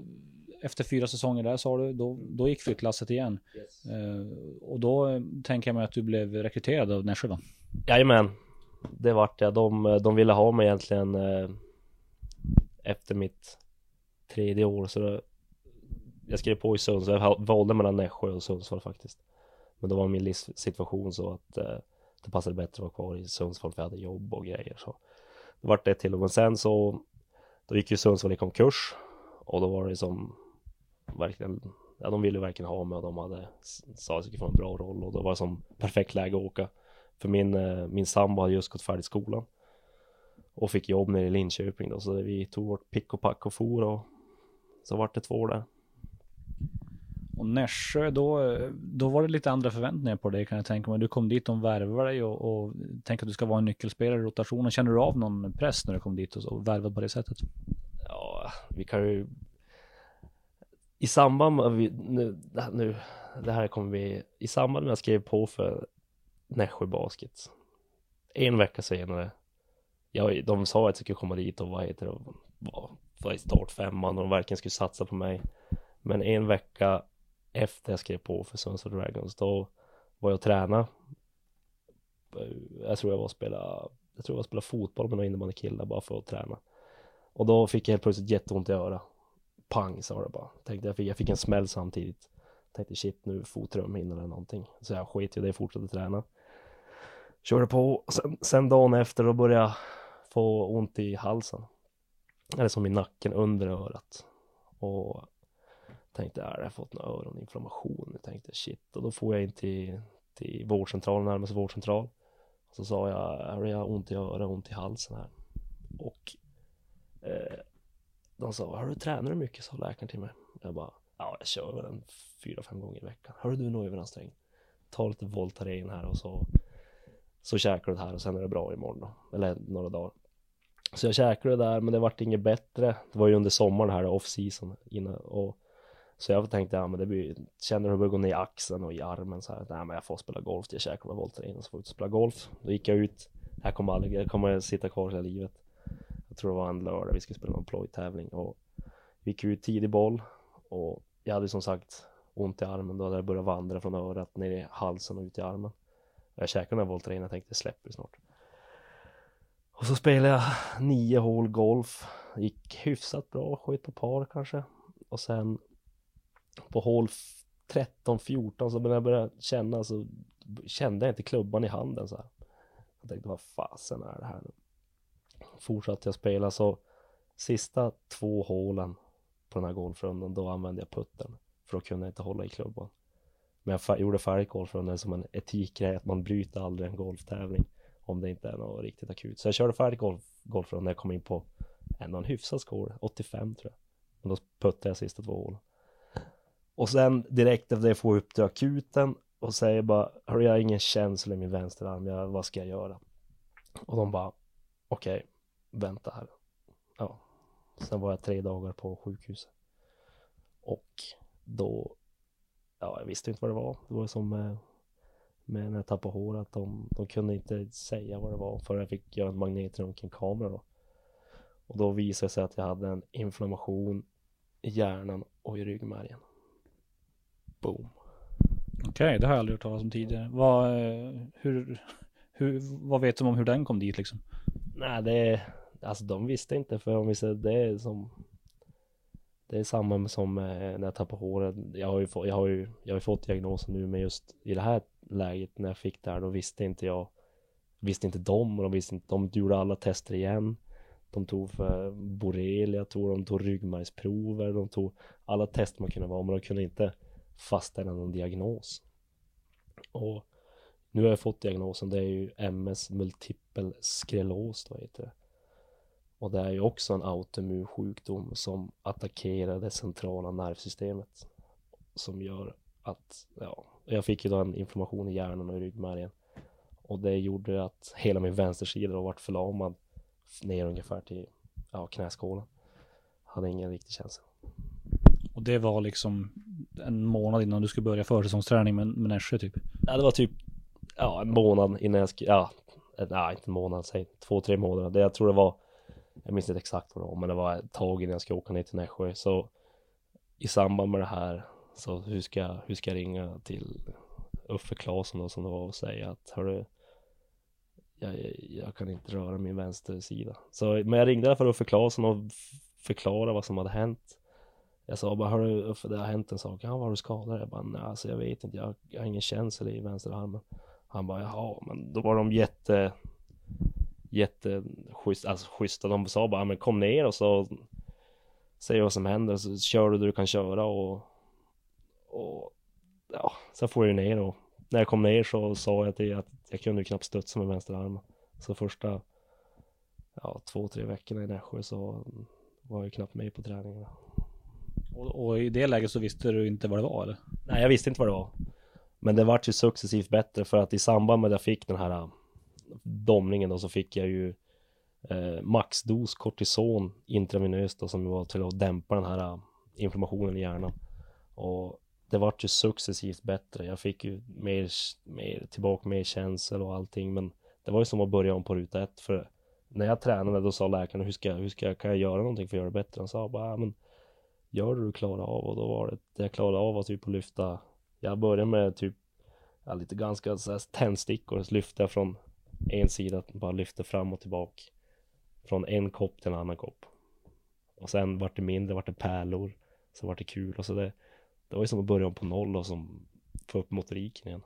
A: efter fyra säsonger där sa du, då, då gick flyttlasset igen. Yes. Eh, och då eh, tänker jag mig att du blev rekryterad av Nässjö va?
B: Jajamän, det vart jag. De, de ville ha mig egentligen eh, efter mitt tredje år så då, jag skrev på i Sundsvall, jag valde mellan Nässjö och Sundsvall faktiskt. Men då var min livssituation så att eh, det passade bättre att vara kvar i Sundsvall för jag hade jobb och grejer så det vart det till och med sen så då gick ju Sundsvall i konkurs och då var det som verkligen ja, de ville verkligen ha mig och de hade sa att jag skulle få en bra roll och då var det som perfekt läge att åka för min, eh, min sambo hade just gått färdigt skolan och fick jobb nere i Linköping då så vi tog vårt pick och pack och for och så vart det två år där.
A: Och Nässjö, då, då var det lite andra förväntningar på dig kan jag tänka mig. Du kom dit, de värvade dig och, och tänkte att du ska vara en nyckelspelare i rotationen. Känner du av någon press när du kom dit och, och värvad på det sättet?
B: Ja, vi kan ju i samband med, vi, nu, nu, det här kommer vi, i samband med att jag skrev på för Nässjö Basket, en vecka senare, jag, de sa att jag skulle komma dit och vad heter det, vara i startfemman och de verkligen skulle satsa på mig. Men en vecka efter jag skrev på för Sundsvall Dragons, då var jag och tränade. Eh, jag tror jag var och spelade, jag tror jag var och spelade fotboll med några innebandykillar bara för att träna. Och då fick jag helt plötsligt jätteont i örat pang sa det bara. Tänkte jag fick, jag fick en smäll samtidigt. Tänkte shit nu fotrum in eller någonting. Så jag sket i det och fortsatte träna. Körde på. Sen, sen dagen efter då började jag få ont i halsen. Eller som i nacken under örat. Och tänkte äh, jag har jag fått någon öroninflammation. Jag tänkte shit. Och då får jag in till, till vårdcentralen, närmaste vårdcentral. Och så sa jag, jag har ont i örat, ont i halsen här. Och eh, de sa, har du tränar du mycket? sa läkaren till mig. Jag bara, ja jag kör väl en fyra, fem gånger i veckan. Hör du nu överansträngd? Ta lite Voltaren här och så så käkar du det här och sen är det bra imorgon då. Eller några dagar. Så jag käkade det där men det vart inget bättre. Det var ju under sommaren här off season innan och så jag tänkte, ja men det blir, känner hur det börjar gå ner i axeln och i armen så här. Nej men jag får spela golf, jag käkar med Voltaren och så får jag ut och spela golf. Då gick jag ut, här kommer aldrig, jag kommer sitta kvar hela livet jag tror det var en lördag vi skulle spela någon plojtävling och vi gick ut tidig boll och jag hade som sagt ont i armen då hade jag börjat vandra från örat ner i halsen och ut i armen. Jag käkade den här Voltaren och tänkte släpper snart. Och så spelade jag nio hål golf. Gick hyfsat bra, sköt på par kanske. Och sen på hål 13-14 så började jag börja känna så kände jag inte klubban i handen så här. Jag tänkte vad fasen är det här nu? Fortsatte jag spela så sista två hålen på den här golfrundan då använde jag putten för då kunde jag inte hålla i klubban. Men jag gjorde färdigt golfrundan som en etikgrej att man bryter aldrig en golftävling om det inte är något riktigt akut. Så jag körde färdigt golf, golfrundan när jag kom in på ändå en hyfsad score, 85 tror jag. men då puttade jag sista två hålen. Och sen direkt efter det får jag upp till akuten och säger bara, hörru jag har ingen känsla i min vänsterarm, jag, vad ska jag göra? Och de bara, okej, okay, vänta här. Ja, sen var jag tre dagar på sjukhuset. Och då, ja, jag visste inte vad det var. Det var som med, med när jag tappade håret, de, de kunde inte säga vad det var förrän jag fick göra en magnetröntgenkamera då. Och då visade det sig att jag hade en inflammation i hjärnan och i ryggmärgen. Boom.
A: Okej, okay, det har jag aldrig hört talas om tidigare. Vad, eh, hur, hur, vad vet du om hur den kom dit liksom?
B: Nej, det, alltså de visste inte för om vi säger det är som det är samma som eh, när jag tappade håret. Jag har ju, fått, jag har ju, jag har ju fått diagnosen nu men just i det här läget när jag fick det här då visste inte jag Visste inte de och de visste inte, de gjorde alla tester igen. De tog för borrelia, tog, de tog ryggmärgsprover, de tog alla tester man kunde vara men de kunde inte fastställa någon diagnos. Och nu har jag fått diagnosen, det är ju MS multipel skleros då heter det och det är ju också en autoimmun sjukdom som attackerar det centrala nervsystemet. Som gör att, ja, jag fick ju då en inflammation i hjärnan och i ryggmärgen. Och det gjorde att hela min vänstersida då vart förlamad ner ungefär till ja, knäskålen. Hade ingen riktig känsla.
A: Och det var liksom en månad innan du skulle börja försäsongsträning med, med Nässjö typ?
B: Ja, det var typ ja, en månad innan jag skulle, ja, nej, inte en månad, säg två, tre månader. Det, jag tror det var jag minns inte exakt vad det var, men det var ett tag innan jag ska åka ner till Nässjö. Så i samband med det här, så hur ska, jag, hur ska jag ringa till Uffe Claesson då som det var och säga att hörru, jag, jag kan inte röra min vänstersida. Så, men jag ringde för Uffe Claesson och förklarade vad som hade hänt. Jag sa bara, hörru Uffe, det har hänt en sak. Ja, var du skadad? Jag bara, nej, alltså jag vet inte, jag, jag har ingen känsel i vänsterarmen. Han bara jaha, men då var de jätte jätte schysst, alltså schyssta. De sa bara men kom ner och så säg vad som händer så kör du det du kan köra och och ja, sen får jag ju ner och när jag kom ner så sa jag till att jag kunde ju knappt studsa med vänster arm. Så första ja, två, tre veckorna i Nässjö så var jag knappt med på träningarna.
A: Och, och, i det läget så visste du inte vad det var eller?
B: Nej, jag visste inte vad det var. Men det vart ju successivt bättre för att i samband med att jag fick den här domningen då så fick jag ju eh, maxdos kortison intravenöst då som var till att dämpa den här eh, inflammationen i hjärnan. Och det vart ju successivt bättre. Jag fick ju mer, mer tillbaka mer känsel och allting men det var ju som att börja om på ruta ett för när jag tränade då sa läkaren hur ska, jag, hur ska jag, kan jag göra någonting för att göra det bättre? Han sa bara, men gör det du klarar av och då var det, det jag klarade av var typ att lyfta jag började med typ ja, lite ganska så här tändstickor så lyfte jag från en sida bara lyfte fram och tillbaka. Från en kopp till en annan kopp. Och sen vart det mindre, vart det pärlor så vart det kul och så det det var ju som att börja om på noll och som få upp motoriken igen.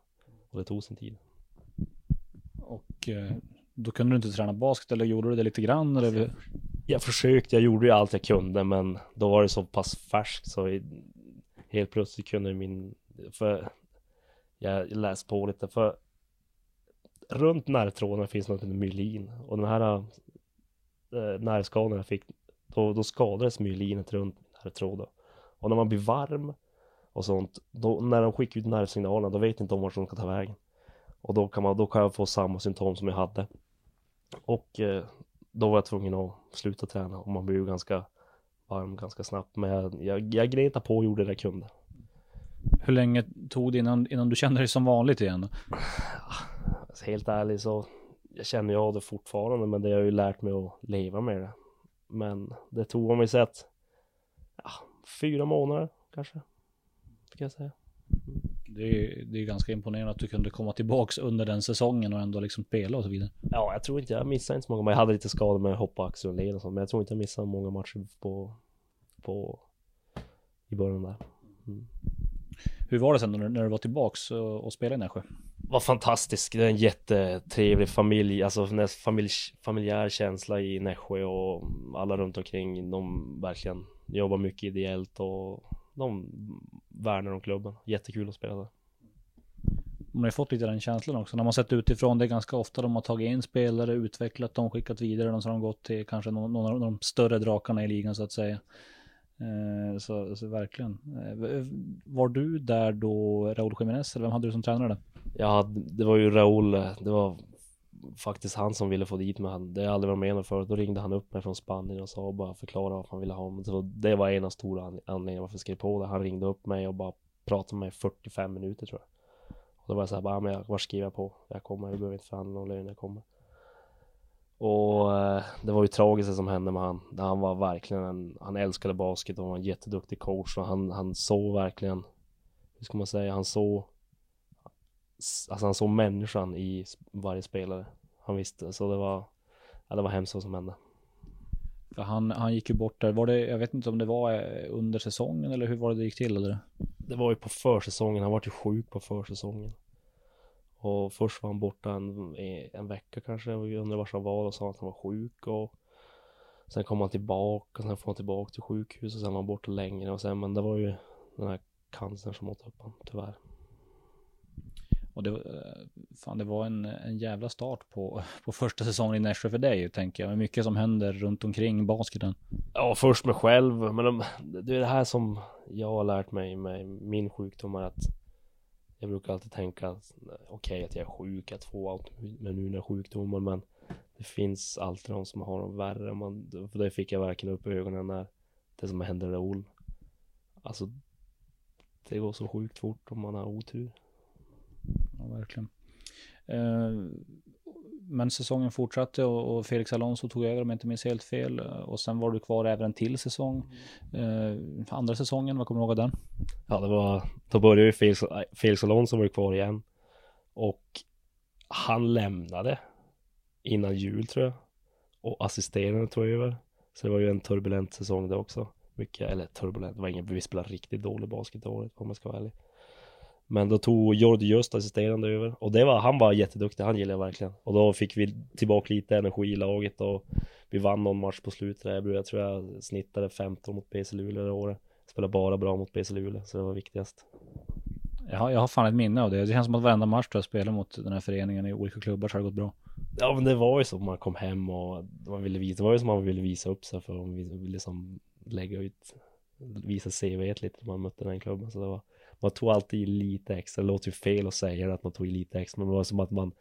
B: Och det tog sin tid.
A: Och eh, då kunde du inte träna basket eller gjorde du det lite grann eller?
B: Jag försökte, jag gjorde ju allt jag kunde men då var det så pass färskt så helt plötsligt kunde min, för jag läste på lite för runt nervtråden finns något som heter myelin och den här äh, nervskadan jag fick då, då skadades myelinet runt nervtråden och när man blir varm och sånt då, när de skickar ut nervsignalerna då vet inte om vart de ska ta vägen och då kan man, då kan jag få samma symptom som jag hade och eh, då var jag tvungen att sluta träna och man blir ju ganska varm ganska snabbt. Men jag, jag, jag gnetade på och gjorde det jag kunde.
A: Hur länge tog det innan, innan du kände dig som vanligt igen? *sighs* *laughs*
B: Alltså, helt ärligt så jag känner jag det fortfarande men det har ju lärt mig att leva med det. Men det tog om vi sett ja, fyra månader kanske. Ska jag säga.
A: Det är, det är ganska imponerande att du kunde komma tillbaks under den säsongen och ändå liksom spela och så vidare.
B: Ja, jag tror inte jag missade inte så många, men jag hade lite skador med hoppaxel och led och sånt, men jag tror inte jag missade många matcher på, på i början där. Mm.
A: Hur var det sen när, när du var tillbaks och, och spelade i Nässjö?
B: Var fantastisk, Det är en jättetrevlig familj, alltså familj, familjär känsla i Nässjö och alla runt omkring. De verkligen jobbar mycket ideellt och de värnar om klubben. Jättekul att spela där.
A: Man har ju fått lite den känslan också. När man sett utifrån det ganska ofta. De har tagit in spelare, utvecklat dem, skickat vidare dem. Så har de gått till kanske någon, någon av de större drakarna i ligan så att säga. Eh, så, så, verkligen. Eh, var du där då Raúl Jiménez eller vem hade du som tränare där?
B: Ja, det var ju Raúl. Det var faktiskt han som ville få dit mig. Det har jag aldrig varit med om förut. Då ringde han upp mig från Spanien och sa och bara förklara vad han ville ha. Så det var en av stora anledningarna varför jag skrev på det. Han ringde upp mig och bara pratade med mig 45 minuter tror jag. Och då var jag såhär bara, men jag, var skriver jag på? Jag kommer, jag behöver inte förhandla någon lön, jag kommer. Och eh, det var ju tragiskt som hände med han. Han var verkligen en, han älskade basket och var en jätteduktig coach och han, han såg verkligen, hur ska man säga, han såg Alltså han såg människan i varje spelare. Han visste, så det var, ja, det var hemskt vad som hände.
A: För han, han gick ju bort där, var det, jag vet inte om det var eh, under säsongen eller hur var det det gick till eller?
B: Det var ju på försäsongen, han var ju sjuk på försäsongen. Och först var han borta en, en vecka kanske, vi undrade var han var och sa att han var sjuk och Sen kom han tillbaka, sen får han tillbaka till sjukhus och sen var han borta längre och sen, men det var ju den här cancern som åt upp honom, tyvärr.
A: Och det, eh, fan, det var en, en jävla start på, på första säsongen i Nässjö för dig, tänker jag. Med mycket som händer runt omkring basketen.
B: Ja, först mig själv. Men de, det är det här som jag har lärt mig med min sjukdom är att jag brukar alltid tänka att okej okay, att jag är sjuk, att få autoimmuna sjukdomar, men det finns alltid de som har dem värre. Man, för det fick jag verkligen upp i ögonen när det som hände Raoul. Alltså, det går så sjukt fort om man har otur
A: ja, verkligen. Eh, men säsongen fortsatte och, och, Felix Alonso tog över om jag inte minns helt fel. Och sen var du kvar även en till säsong. Eh, andra säsongen, vad kommer du ihåg av den?
B: Ja, det var, då började ju Felix, Felix Alonso var kvar igen. Och han lämnade innan jul tror jag. Och assisterande tog över. Så det var ju en turbulent säsong det också. Mycket, eller turbulent, det var ingen, vi spelade riktigt dålig basket året om man ska vara ärlig. Men då tog Jordi Just assisterande över och det var, han var jätteduktig, han gillade jag verkligen. Och då fick vi tillbaka lite energi i laget och vi vann någon match på slutet där. Jag tror jag snittade 15 mot BC Luleå det året. Spelade bara bra mot BC Luleå, så det var viktigast.
A: Jag har, jag har fan ett minne av det. Det känns som att varenda match du har spelat mot den här föreningen i olika klubbar så har det gått bra.
B: Ja men det var ju så man kom hem och man ville visa, det var ju som man ville visa upp sig för man ville liksom lägga ut, visa CV lite när man mötte den klubben. Så det var, man tog alltid lite extra, det låter ju fel att säga att man tog lite extra, men det var som att man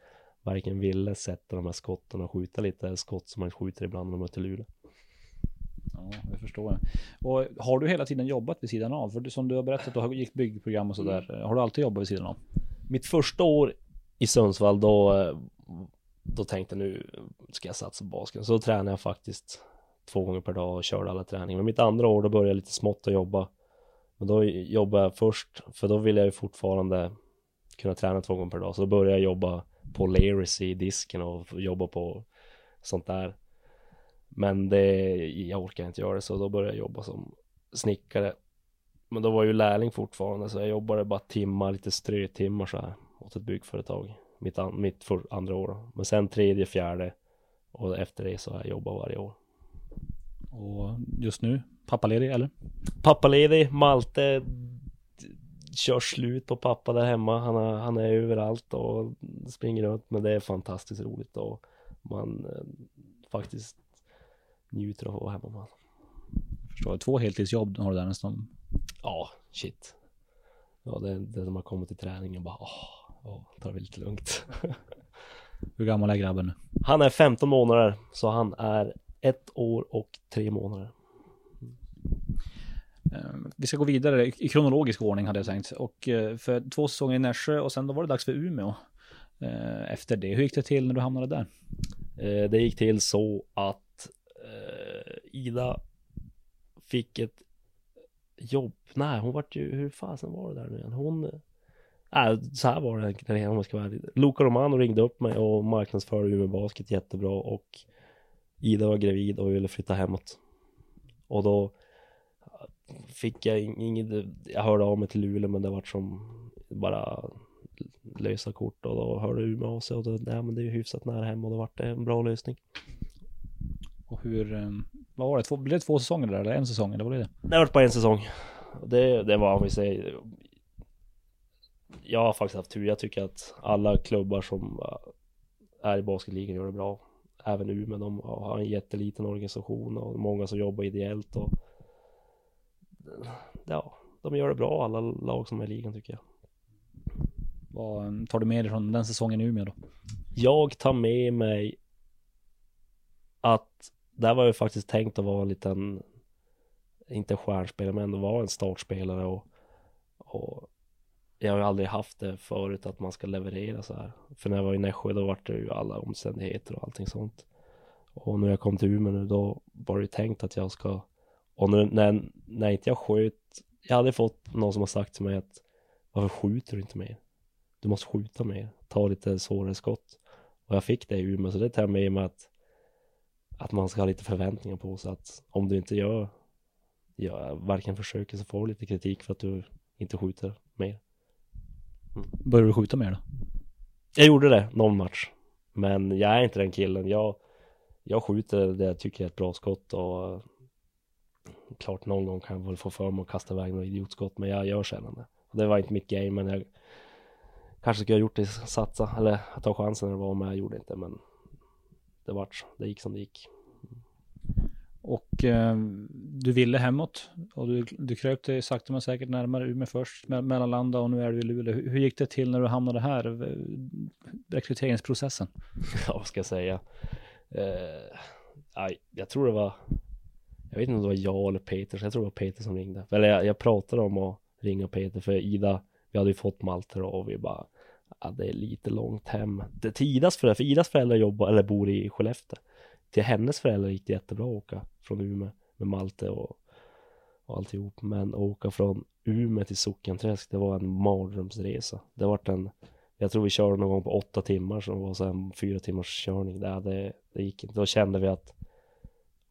B: verkligen ville sätta de här skotten och skjuta lite skott som man skjuter ibland när man möter Luleå.
A: Ja, det förstår jag. Och har du hela tiden jobbat vid sidan av? För du, som du har berättat, du har gick byggprogram och sådär. Mm. Har du alltid jobbat vid sidan av?
B: Mitt första år i Sundsvall, då, då tänkte jag nu ska jag satsa på basket. Så då tränade jag faktiskt två gånger per dag och körde alla träningar. Men mitt andra år, då började jag lite smått att jobba. Men då jobbade jag först, för då ville jag ju fortfarande kunna träna två gånger per dag. Så då började jag jobba på Larys i disken och jobba på sånt där. Men det, jag orkar inte göra det så då började jag jobba som snickare. Men då var jag ju lärling fortfarande så jag jobbade bara timmar, lite strötimmar så här åt ett byggföretag. Mitt, an, mitt för andra år. Men sen tredje, fjärde och efter det så har jag jobbat varje år.
A: Och just nu, pappaledig eller?
B: Pappaledig, Malte kör slut på pappa där hemma. Han, är, han är överallt och springer runt. Men det är fantastiskt roligt och man eh, faktiskt njuter av att vara hemma med honom.
A: Förstår. Två heltidsjobb har du där nästan.
B: Ja, shit. Ja, det, det är när man kommer till träningen bara, åh, åh tar det lite lugnt. *laughs*
A: Hur gammal är grabben nu?
B: Han är 15 månader, så han är ett år och tre månader.
A: Mm. Vi ska gå vidare i kronologisk ordning hade jag tänkt. Och eh, för två säsonger i Nässjö och sen då var det dags för Umeå. Eh, efter det, hur gick det till när du hamnade där?
B: Eh, det gick till så att Ida fick ett jobb. Nej, hon vart ju, hur fasen var det där nu igen? Hon, nej, så här var det om jag ska vara. Luca Romano ringde upp mig och marknadsförde Umeå Basket jättebra och Ida var gravid och ville flytta hemåt. Och då fick jag inget, jag hörde av mig till Luleå men det vart som bara lösa kort och då hörde Umeå av sig och då, nej men det är ju hyfsat nära hem och då vart det en bra lösning.
A: Och hur, ehm, vad var det, två, blev det två säsonger där eller en säsong eller vad blev det?
B: Det var bara en säsong. Det, det var om vi säger Jag har faktiskt haft tur. Jag tycker att alla klubbar som är i basketligan gör det bra. Även Umeå, de har en jätteliten organisation och många som jobbar ideellt och Ja, de gör det bra alla lag som är i ligan tycker jag.
A: Vad ehm, tar du med dig från den säsongen i Umeå då?
B: Jag tar med mig att där var ju faktiskt tänkt att vara en liten, inte stjärnspelare men ändå vara en startspelare och, och jag har ju aldrig haft det förut att man ska leverera så här. För när jag var i Nässjö då var det ju alla omständigheter och allting sånt. Och när jag kom till Umeå nu då var det ju tänkt att jag ska och nu när, när inte jag sköt Jag hade fått någon som har sagt till mig att Varför skjuter du inte mer? Du måste skjuta mer, ta lite svårare skott Och jag fick det i Umeå så det tar jag med mig att att man ska ha lite förväntningar på sig att om du inte gör, gör varken försöker så får du lite kritik för att du inte skjuter mer.
A: Mm. Börjar du skjuta mer då?
B: Jag gjorde det någon match. Men jag är inte den killen. Jag, jag skjuter det jag tycker är ett bra skott och klart någon gång kan jag väl få för mig att kasta iväg något idiotskott men jag gör sällan det. Det var inte mitt game men jag kanske skulle ha gjort det, satsa eller ta chansen när det var men jag gjorde inte men det vart, det gick som det gick.
A: Och eh, du ville hemåt och du, du kröp dig sakta men säkert närmare Umeå först, me mellanlanda och nu är du i Luleå. Hur, hur gick det till när du hamnade här? Rekryteringsprocessen? *laughs*
B: Ja, vad ska jag säga? Eh, jag tror det var, jag vet inte om det var jag eller Peter, så jag tror det var Peter som ringde. Eller jag, jag pratade om att ringa Peter för Ida, vi hade ju fått Malte och vi bara ja, det är lite långt hem. Det, till Idas föräldrar, för Idas föräldrar jobbar, eller bor i Skellefteå. Till hennes föräldrar gick det jättebra att åka från Umeå med Malte och, och alltihop. Men att åka från Umeå till Sockenträsk, det var en mardrömsresa. Det var en, jag tror vi körde någon gång på åtta timmar som var så en fyra timmars körning. Det, det, det gick inte. Då kände vi att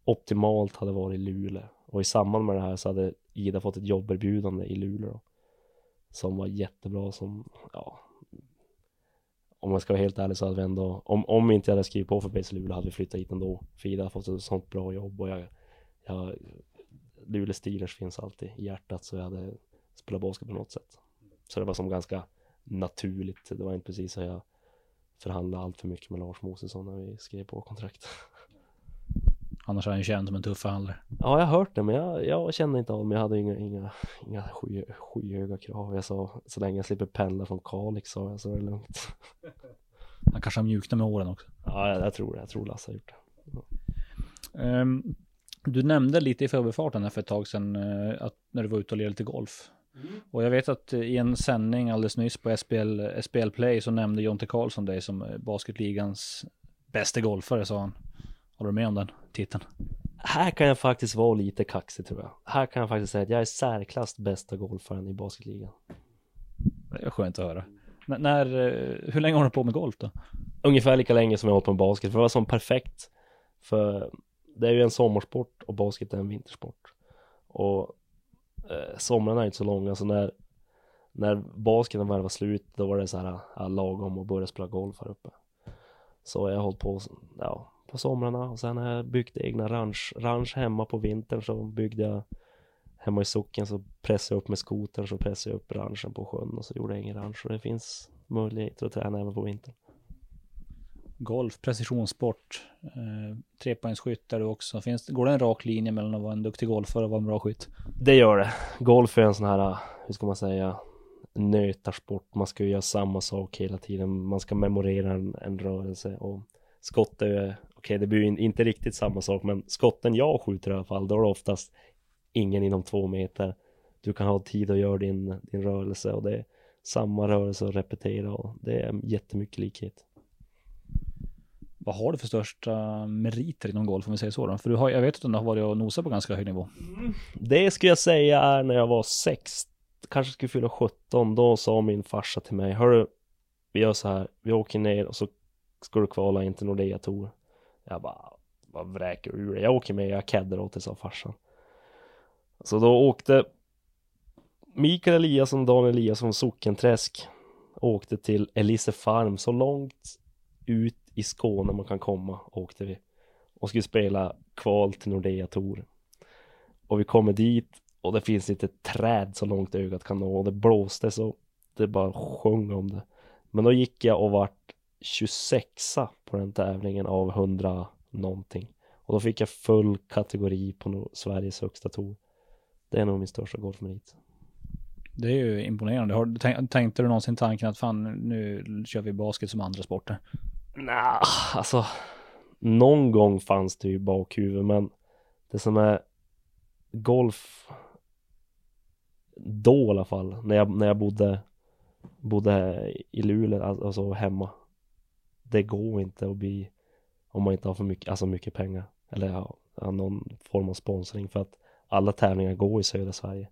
B: optimalt hade varit Luleå. Och i samband med det här så hade Ida fått ett jobberbjudande i Luleå. som var jättebra som, ja om jag ska vara helt ärlig så hade vi ändå, om, om inte jag hade skrivit på för BC Luleå hade vi flyttat hit ändå. för Ida har fått ett sånt bra jobb och jag, jag Luleå Steelers finns alltid i hjärtat så jag hade spelat basket på något sätt. Så det var som ganska naturligt. Det var inte precis så jag förhandlade allt för mycket med Lars Mosesson när vi skrev på kontrakt.
A: Annars är han ju känd som en tuff förhandlare.
B: Ja, jag har hört det, men jag, jag kände inte av. Men jag hade inga, inga, inga sky, skyhöga krav. Jag sa, så länge jag slipper pendla från Kalix så, jag, så är det lugnt.
A: Han kanske har mjuknat med åren också.
B: Ja, jag, jag tror det. Jag tror Lasse har gjort
A: det. Um, du nämnde lite i förbifarten här för ett tag sedan uh, att när du var ute och lirade lite golf. Mm. Och jag vet att i en sändning alldeles nyss på SPL, SPL Play så nämnde Jonte Karlsson dig som basketligans bästa golfare sa han. Håller du med om den titeln?
B: Här kan jag faktiskt vara lite kaxig tror jag. Här kan jag faktiskt säga att jag är särklass bästa golfaren i basketligan.
A: Det är skönt att höra. N när, eh, hur länge har du på med golf då?
B: Ungefär lika länge som jag har hållit på med basket. För det var som perfekt. För det är ju en sommarsport och basket är en vintersport. Och eh, somrarna är inte så långa så när när basketen väl var slut då var det så här ja, lagom att börja spela golf här uppe. Så jag har hållit på ja, på somrarna och sen har jag byggt egna ranch, ranch hemma på vintern så byggde jag hemma i socken så pressade jag upp med skotern så pressade jag upp ranchen på sjön och så gjorde jag egen ranch och det finns möjligheter att träna även på vintern.
A: Golf, precisionssport, eh, trepoängsskytt är du också. Finns, går det en rak linje mellan att vara en duktig golfare och vara en bra skytt?
B: Det gör det. Golf är en sån här, hur ska man säga, nötarsport. Man ska ju göra samma sak hela tiden. Man ska memorera en, en rörelse och skott är okej det blir inte riktigt samma sak men skotten jag skjuter i alla fall då är det oftast ingen inom två meter du kan ha tid att göra din, din rörelse och det är samma rörelse att repetera och det är jättemycket likhet.
A: Vad har du för största meriter inom golf om vi säger så då? För du har, jag vet att du har varit och nosat på ganska hög nivå.
B: Mm. Det skulle jag säga är när jag var sex, kanske skulle fylla 17, då sa min farsa till mig, hörru, vi gör så här, vi åker ner och så ska du kvala in till Nordea Tour. Jag bara, vad vräker du ur dig? Jag åker med, jag keddar åt det, sa farsan. Så då åkte Mikael Eliasson och Daniel Eliasson från Sockenträsk åkte till Elise Farm så långt ut i Skåne man kan komma åkte vi och skulle spela kval till Nordea Tour. Och vi kommer dit och det finns inte ett träd så långt ögat kan nå och det blåste så det bara sjöng om det. Men då gick jag och vart 26 på den tävlingen av 100 någonting. Och då fick jag full kategori på Sveriges högsta tour. Det är nog min största golfmerit.
A: Det är ju imponerande. Har, tänkte du någonsin tanken att fan nu kör vi basket som andra sporter?
B: Nej, alltså någon gång fanns det ju bakhuvudet men det som är golf då i alla fall när jag, när jag bodde bodde i Luleå, alltså hemma det går inte att bli om man inte har för mycket, alltså mycket pengar eller ja, någon form av sponsring för att alla tävlingar går i södra Sverige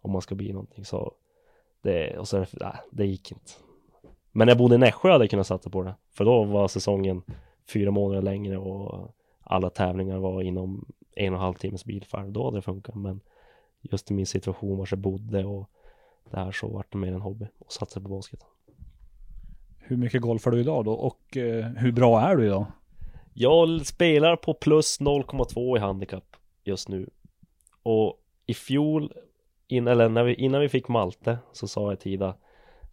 B: om man ska bli någonting. Så det, och så är det, nej, det gick inte. Men jag bodde i Nässjö hade jag kunnat satsa på det för då var säsongen fyra månader längre och alla tävlingar var inom en och en halv timmes bilfärd då hade det funkat. Men just i min situation var jag bodde och det här så vart det mer en hobby och satsa på basket
A: hur mycket golfar du idag då och eh, hur bra är du idag?
B: Jag spelar på plus 0,2 i handikapp just nu. Och i fjol, in, eller när vi, innan vi fick Malte så sa jag till Ida,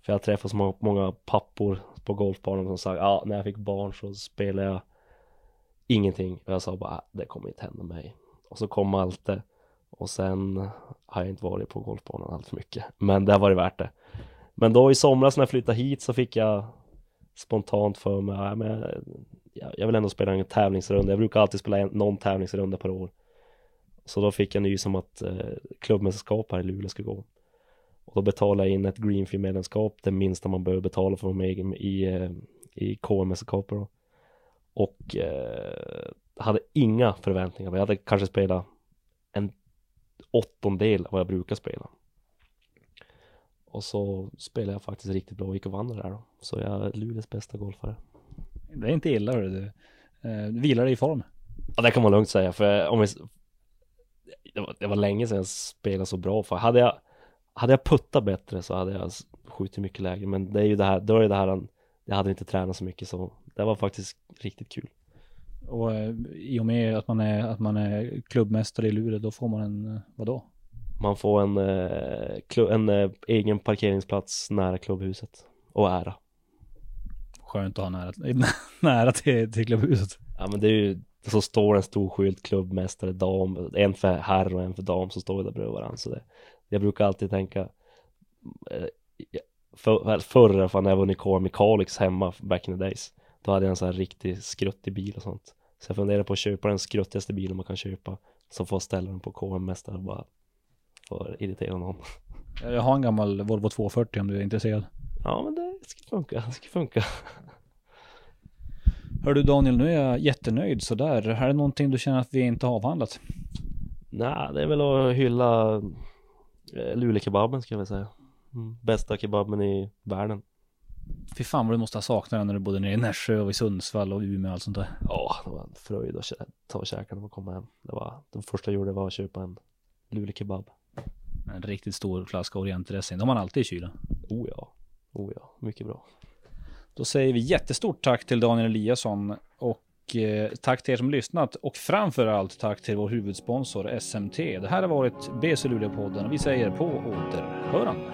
B: för jag träffar så många pappor på golfbanan som sa ja när jag fick barn så spelade jag ingenting. Och jag sa bara, ah, det kommer inte hända mig. Och så kom Malte och sen har jag inte varit på golfbanan allt för mycket. Men det har varit värt det. Men då i somras när jag flyttade hit så fick jag spontant för mig, ja, men jag, jag vill ändå spela en tävlingsrunda. Jag brukar alltid spela en, någon tävlingsrunda per år. Så då fick jag nys om att eh, klubbmästerskap här i Luleå ska gå. Och då betalade jag in ett Greenfield medlemskap, det minsta man behöver betala för att vara med i, i eh, KM-mästerskapet då. Och eh, hade inga förväntningar, jag hade kanske spelat en åttondel av vad jag brukar spela. Och så spelade jag faktiskt riktigt bra och gick och vann det där då. Så jag är Luleås bästa golfare.
A: Det är inte illa hörru du. Eh, du vilar dig i form.
B: Ja det kan man lugnt säga för om vi det var, det var länge sedan jag spelade så bra för hade jag Hade jag puttat bättre så hade jag skjutit mycket lägre men det är ju det här, då är det här Jag hade inte tränat så mycket så det var faktiskt riktigt kul
A: Och eh, i och med att man är, att man är klubbmästare i Luleå, då får man en, eh, vadå?
B: Man får en, eh, en eh, egen parkeringsplats nära klubbhuset och ära.
A: Skönt att ha nära, *laughs* nära till, till klubbhuset.
B: Ja men det är ju Så står en stor skylt klubbmästare dam En för herr och en för dam som står där bredvid varandra. Så det, Jag brukar alltid tänka eh, för, Förr i alla fall när jag var Nicole Mikalix hemma back in the days Då hade jag en sån här riktig skruttig bil och sånt. Så jag funderar på att köpa den skruttigaste bilen man kan köpa Så får jag ställa den på KM mästare och bara För att irritera någon
A: Jag har en gammal Volvo 240 om du är intresserad.
B: Ja men det ska funka, det ska funka
A: Hör du Daniel, nu är jag jättenöjd sådär. Här är någonting du känner att vi inte har avhandlat?
B: Nej, det är väl att hylla eh, Lulekebaben ska jag väl säga mm. Bästa kebaben i världen
A: Fy fan vad du måste ha saknat den när du bodde nere i Nässjö och i Sundsvall och Umeå och allt sånt där.
B: Ja, det var en fröjd att ta och käka när man kom hem Det var, det första jag gjorde var att köpa en Lulekebab
A: En riktigt stor flaska orientdressing. De har man alltid i kylen.
B: Oh ja, oh ja, mycket bra
A: Då säger vi jättestort tack till Daniel Eliasson och eh, tack till er som lyssnat och framförallt tack till vår huvudsponsor SMT. Det här har varit BC Luleå-podden och vi säger på återhörande.